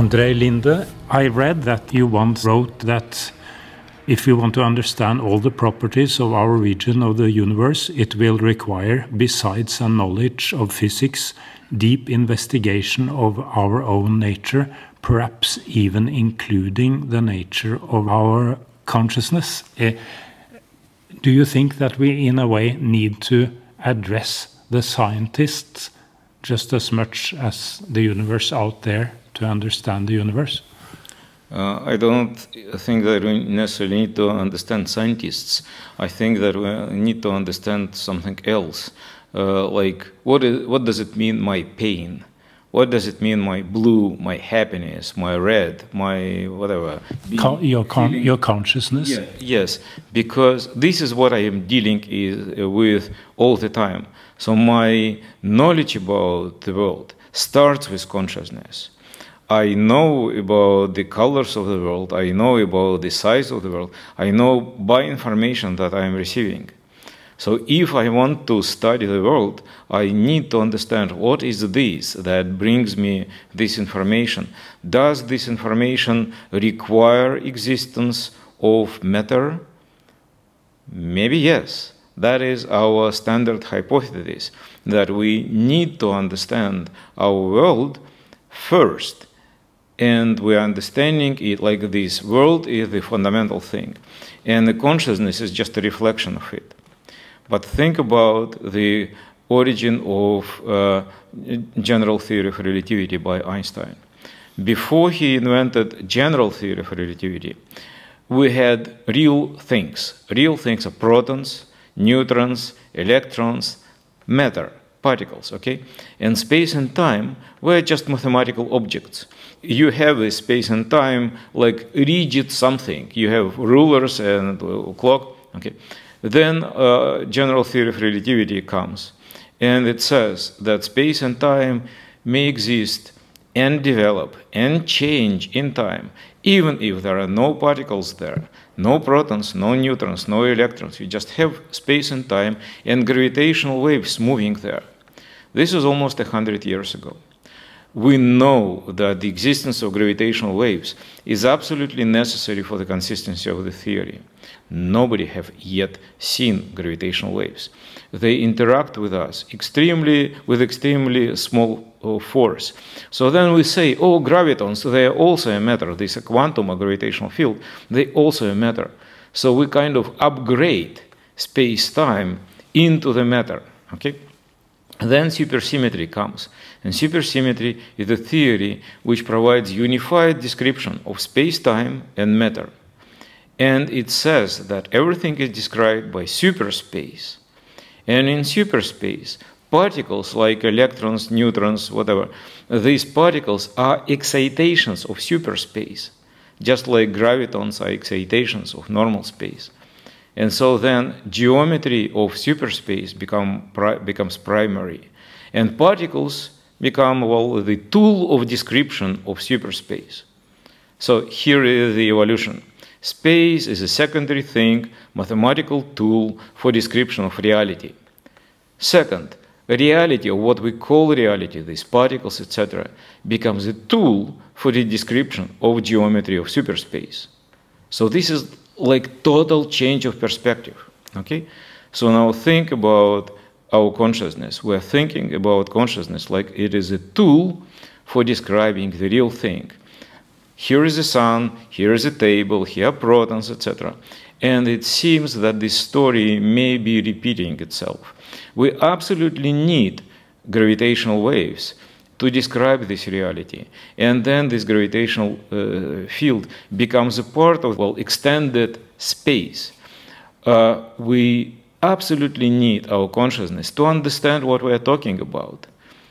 Andrei Linde, I read that you once wrote that if we want to understand all the properties of our region of the universe, it will require, besides a knowledge of physics, deep investigation of our own nature, perhaps even including the nature of our consciousness. Uh, do you think that we, in a way, need to address the scientists just as much as the universe out there to understand the universe? Uh, I don't think that we necessarily need to understand scientists. I think that we need to understand something else. Uh, like, what, is, what does it mean, my pain? What does it mean, my blue, my happiness, my red, my whatever? Con your, con your consciousness? Yeah. Yes, because this is what I am dealing is, uh, with all the time. So my knowledge about the world starts with consciousness. I know about the colors of the world, I know about the size of the world, I know by information that I am receiving. So if I want to study the world, I need to understand what is this that brings me this information. Does this information require existence of matter? Maybe yes. That is our standard hypothesis that we need to understand our world first. And we are understanding it like this world is the fundamental thing, and the consciousness is just a reflection of it. But think about the origin of uh, general theory of relativity by Einstein. Before he invented general theory of relativity, we had real things. Real things are protons, neutrons, electrons, matter, particles, okay? And space and time were just mathematical objects. You have a space and time like rigid something. You have rulers and clock, okay? Then uh, general theory of relativity comes, and it says that space and time may exist and develop and change in time, even if there are no particles there, no protons, no neutrons, no electrons. You just have space and time and gravitational waves moving there. This is almost a hundred years ago. We know that the existence of gravitational waves is absolutely necessary for the consistency of the theory. Nobody have yet seen gravitational waves. They interact with us extremely with extremely small Uh, force. So then we say, oh, gravitons, they are also a matter. This a quantum, gravitational field, they also a matter. So we kind of upgrade space-time into the matter. Okay. Then supersymmetry comes. And supersymmetry is a theory which provides unified description of space-time and matter. And it says that everything is described by superspace. And in superspace, particles like electrons, neutrons, whatever, these particles are excitations of superspace, just like gravitons are excitations of normal space. And so then geometry of superspace become, pri becomes primary. And particles become, well, the tool of description of superspace. So here is the evolution. Space is a secondary thing, mathematical tool for description of reality. Second, reality, or what we call reality, these particles, etc., becomes a tool for the description of geometry of superspace. So this is like total change of perspective. Okay? So now think about our consciousness. We're thinking about consciousness like it is a tool for describing the real thing. Here is the sun, here is a table, here are protons, etc. And it seems that this story may be repeating itself. We absolutely need gravitational waves to describe this reality. And then this gravitational uh, field becomes a part of, well, extended space. Uh, we absolutely need our consciousness to understand what we are talking about.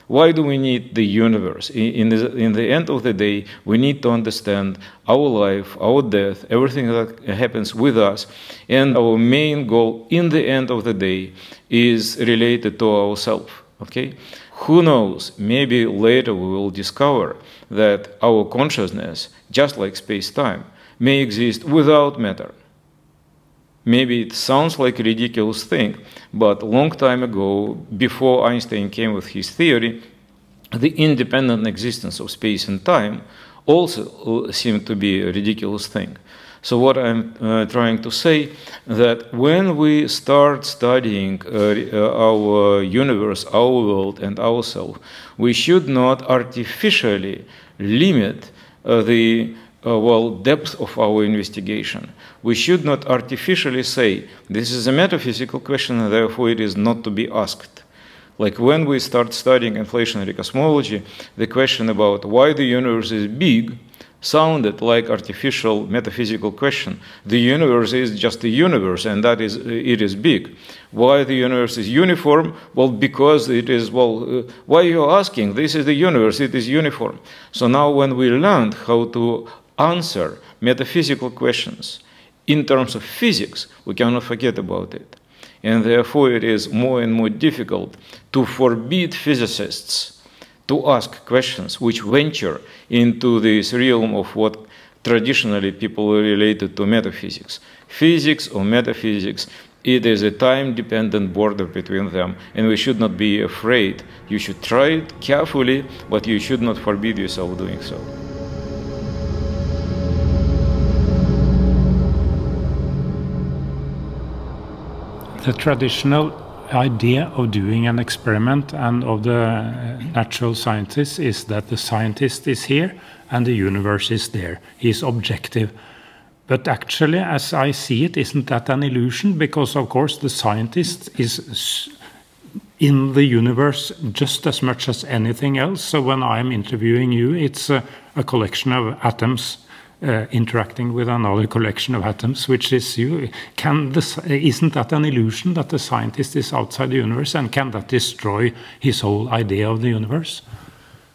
Why do we need the universe? In the, in the end of the day, we need to understand our life, our death, everything that happens with us. And our main goal in the end of the day is related to ourselves. Okay? Who knows? Maybe later we will discover that our consciousness, just like space time, may exist without matter. Maybe it sounds like a ridiculous thing, but a long time ago, before Einstein came with his theory, the independent existence of space and time also seemed to be a ridiculous thing. So what I'm uh, trying to say that when we start studying uh, uh our universe, our world, and ourselves, we should not artificially limit uh, the well depth of our investigation. We should not artificially say this is a metaphysical question and therefore it is not to be asked. Like when we start studying inflationary cosmology, the question about why the universe is big sounded like artificial metaphysical question. The universe is just a universe, and that is it is big. Why the universe is uniform? Well, because it is. Well, uh, why are you asking? This is the universe. It is uniform. So now, when we learned how to answer metaphysical questions in terms of physics, we cannot forget about it. And therefore, it is more and more difficult to forbid physicists to ask questions which venture into this realm of what traditionally people related to metaphysics. Physics or metaphysics, it is a time dependent border between them, and we should not be afraid. You should try it carefully, but you should not forbid yourself doing so. The traditional idea of doing an experiment and of the natural scientist is that the scientist is here and the universe is there. He's objective. But actually, as I see it, isn't that an illusion? Because, of course, the scientist is in the universe just as much as anything else. So when I'm interviewing you, it's a, a collection of atoms uh, interacting with another collection of atoms, which is you. Can this, isn't that an illusion that the scientist is outside the universe, and can that destroy his whole idea of the universe?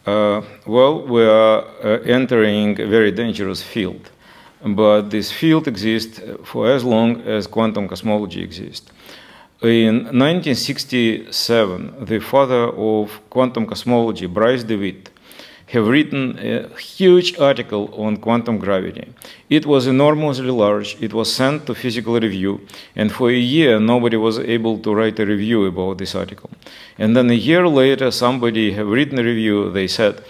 Uh, well, we are uh, entering a very dangerous field, but this field exists for as long as quantum cosmology exists. In 1967, the father of quantum cosmology, Bryce DeWitt, have written a huge article on quantum gravity. It was enormously large. It was sent to physical review, and for a year nobody was able to write a review about this article. And then a year later, somebody have written a review. They said,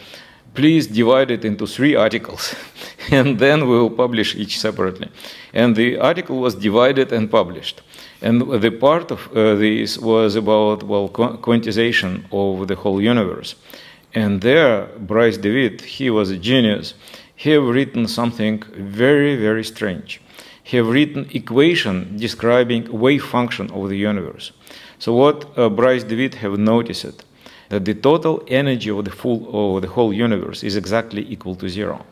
"Please divide it into three articles, and then we will publish each separately." And the article was divided and published. And the part of uh, this was about well quantization of the whole universe. And there, Bryce DeWitt, he was a genius. He have written something very, very strange. He have written equation describing wave function of the universe. So what uh, Bryce DeWitt have noticed that the total energy of the full of the whole universe is exactly equal to zero.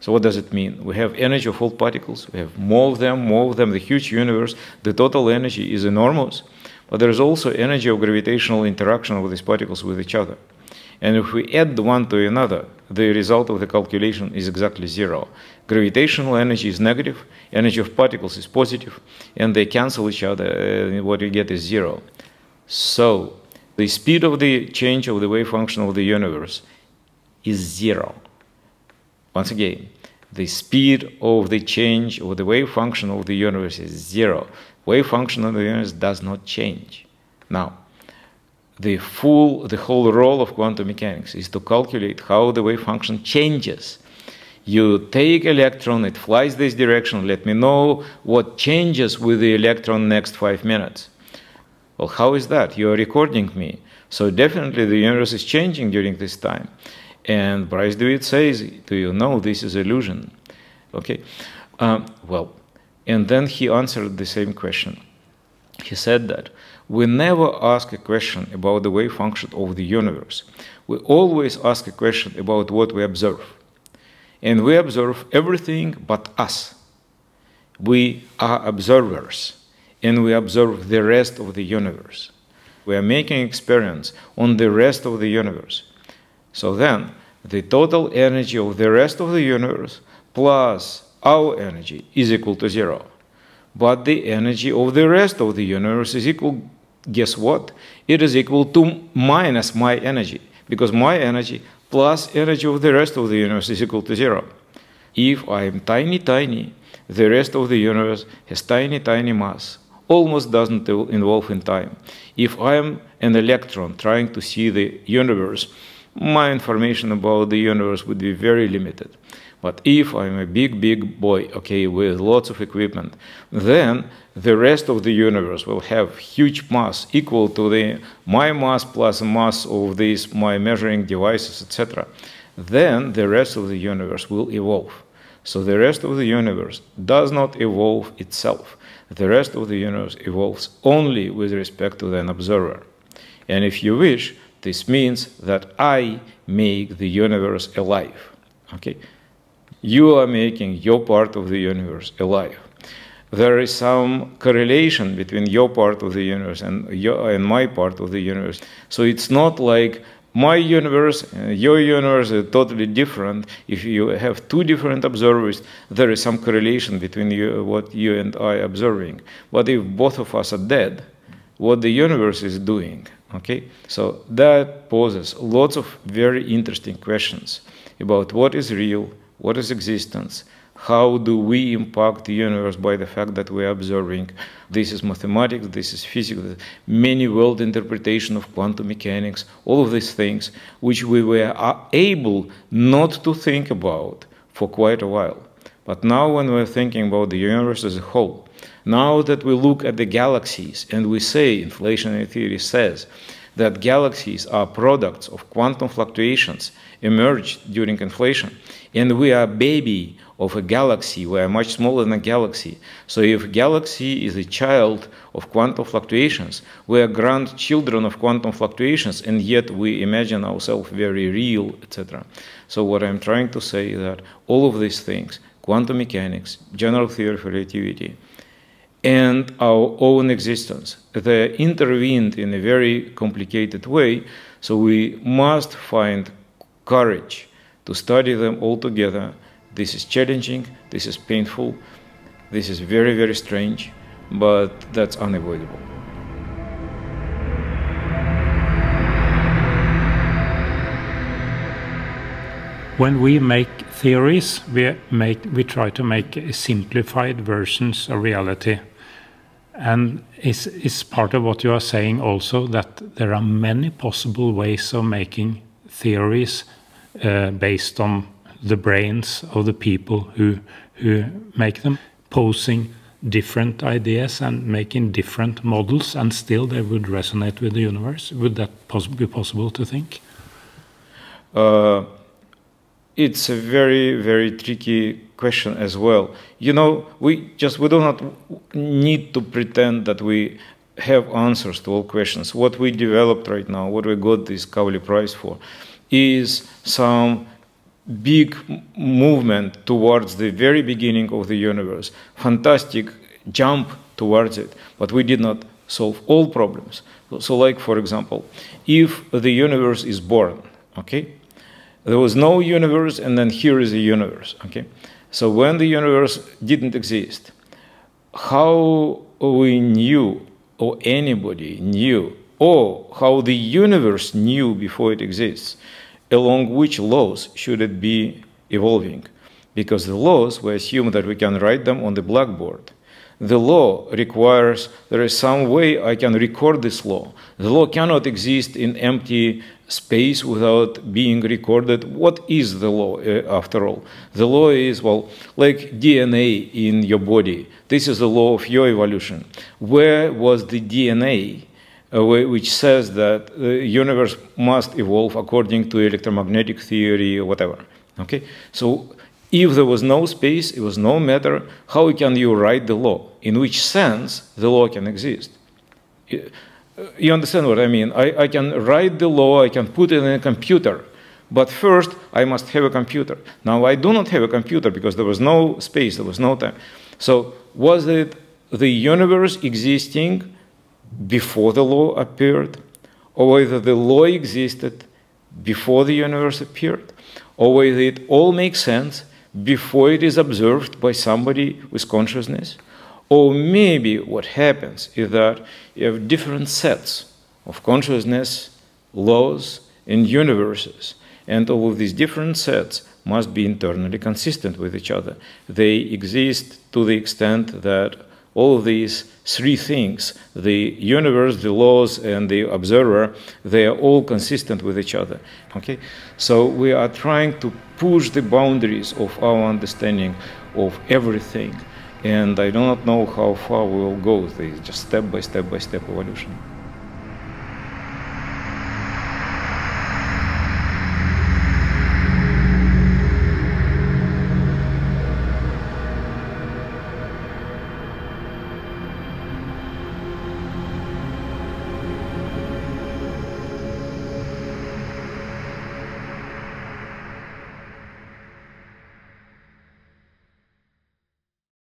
So what does it mean? We have energy of all particles. We have more of them, more of them. The huge universe. The total energy is enormous, but there is also energy of gravitational interaction of these particles with each other. And if we add the one to another, the result of the calculation is exactly zero. Gravitational energy is negative, energy of particles is positive, and they cancel each other, and what you get is zero. So, the speed of the change of the wave function of the universe is zero. Once again, the speed of the change of the wave function of the universe is zero. Wave function of the universe does not change. Now, the full, the whole role of quantum mechanics is to calculate how the wave function changes. You take electron, it flies this direction, let me know what changes with the electron next five minutes. Well, how is that? You are recording me. So definitely the universe is changing during this time. And Bryce DeWitt says, do you know this is illusion? Okay. Um, well, and then he answered the same question. He said that we never ask a question about the wave function of the universe. We always ask a question about what we observe. And we observe everything but us. We are observers, and we observe the rest of the universe. We are making experience on the rest of the universe. So then, the total energy of the rest of the universe plus our energy is equal to zero. But the energy of the rest of the universe is equal guess what? It is equal to minus my energy, because my energy plus energy of the rest of the universe is equal to zero. If I am tiny, tiny, the rest of the universe has tiny, tiny mass, almost doesn't involve in time. If I am an electron trying to see the universe my information about the universe would be very limited. But if I'm a big, big boy, okay, with lots of equipment, then the rest of the universe will have huge mass equal to the my mass plus mass of these my measuring devices, etc. Then the rest of the universe will evolve. So the rest of the universe does not evolve itself. The rest of the universe evolves only with respect to an observer. And if you wish, this means that I make the universe alive. Okay? You are making your part of the universe alive. There is some correlation between your part of the universe and, your, and my part of the universe. So it's not like my universe, your universe are totally different. If you have two different observers, there is some correlation between you, what you and I are observing. But if both of us are dead, what the universe is doing, okay? So that poses lots of very interesting questions about what is real, what is existence, how do we impact the universe by the fact that we are observing? This is mathematics this is physics many world interpretation of quantum mechanics all of these things which we were uh, able not to think about for quite a while. But now when we're thinking about the universe as a whole now that we look at the galaxies and we say inflationary theory says that galaxies are products of quantum fluctuations emerged during inflation and we are baby of a galaxy. We are much smaller than a galaxy. So if galaxy is a child of quantum fluctuations, we are grandchildren of quantum fluctuations, and yet we imagine ourselves very real, etc. So what I'm trying to say is that all of these things, quantum mechanics, general theory of relativity, and our own existence, they intervened in a very complicated way. So we must find courage to study them all together this is challenging, this is painful, this is very, very strange, but that's unavoidable. When we make theories, we make we try to make simplified versions of reality. And is is part of what you are saying also that there are many possible ways of making theories uh, based on the brains of the people who who make them, posing different ideas and making different models, and still they would resonate with the universe. Would that poss be possible to think? Uh, it's a very very tricky question as well. You know, we just we do not need to pretend that we have answers to all questions. What we developed right now, what we got this Kavli Prize for, is some big movement towards the very beginning of the universe, fantastic jump towards it, but we did not solve all problems. So, like for example, if the universe is born, okay, there was no universe, and then here is a universe, okay. So when the universe didn't exist, how we knew, or anybody knew, or how the universe knew before it exists along which laws should it be evolving? Because the laws, we assume that we can write them on the blackboard. The law requires there is some way I can record this law. The law cannot exist in empty space without being recorded. What is the law, uh, after all? The law is, well, like DNA in your body. This is the law of your evolution. Where was the DNA Uh, which says that the universe must evolve according to electromagnetic theory or whatever. Okay, so if there was no space, it was no matter, how can you write the law? In which sense the law can exist? Uh, you understand what I mean? I, I can write the law, I can put it in a computer, but first I must have a computer. Now I do not have a computer because there was no space, there was no time. So was it the universe existing before the law appeared, or whether the law existed before the universe appeared, or whether it all makes sense before it is observed by somebody with consciousness, or maybe what happens is that you have different sets of consciousness, laws, and universes, and all of these different sets must be internally consistent with each other. They exist to the extent that all these three things the universe, the laws, and the observer they are all consistent with each other. Okay? So we are trying to push the boundaries of our understanding of everything. And I do not know how far we will go, This just step by step by step evolution.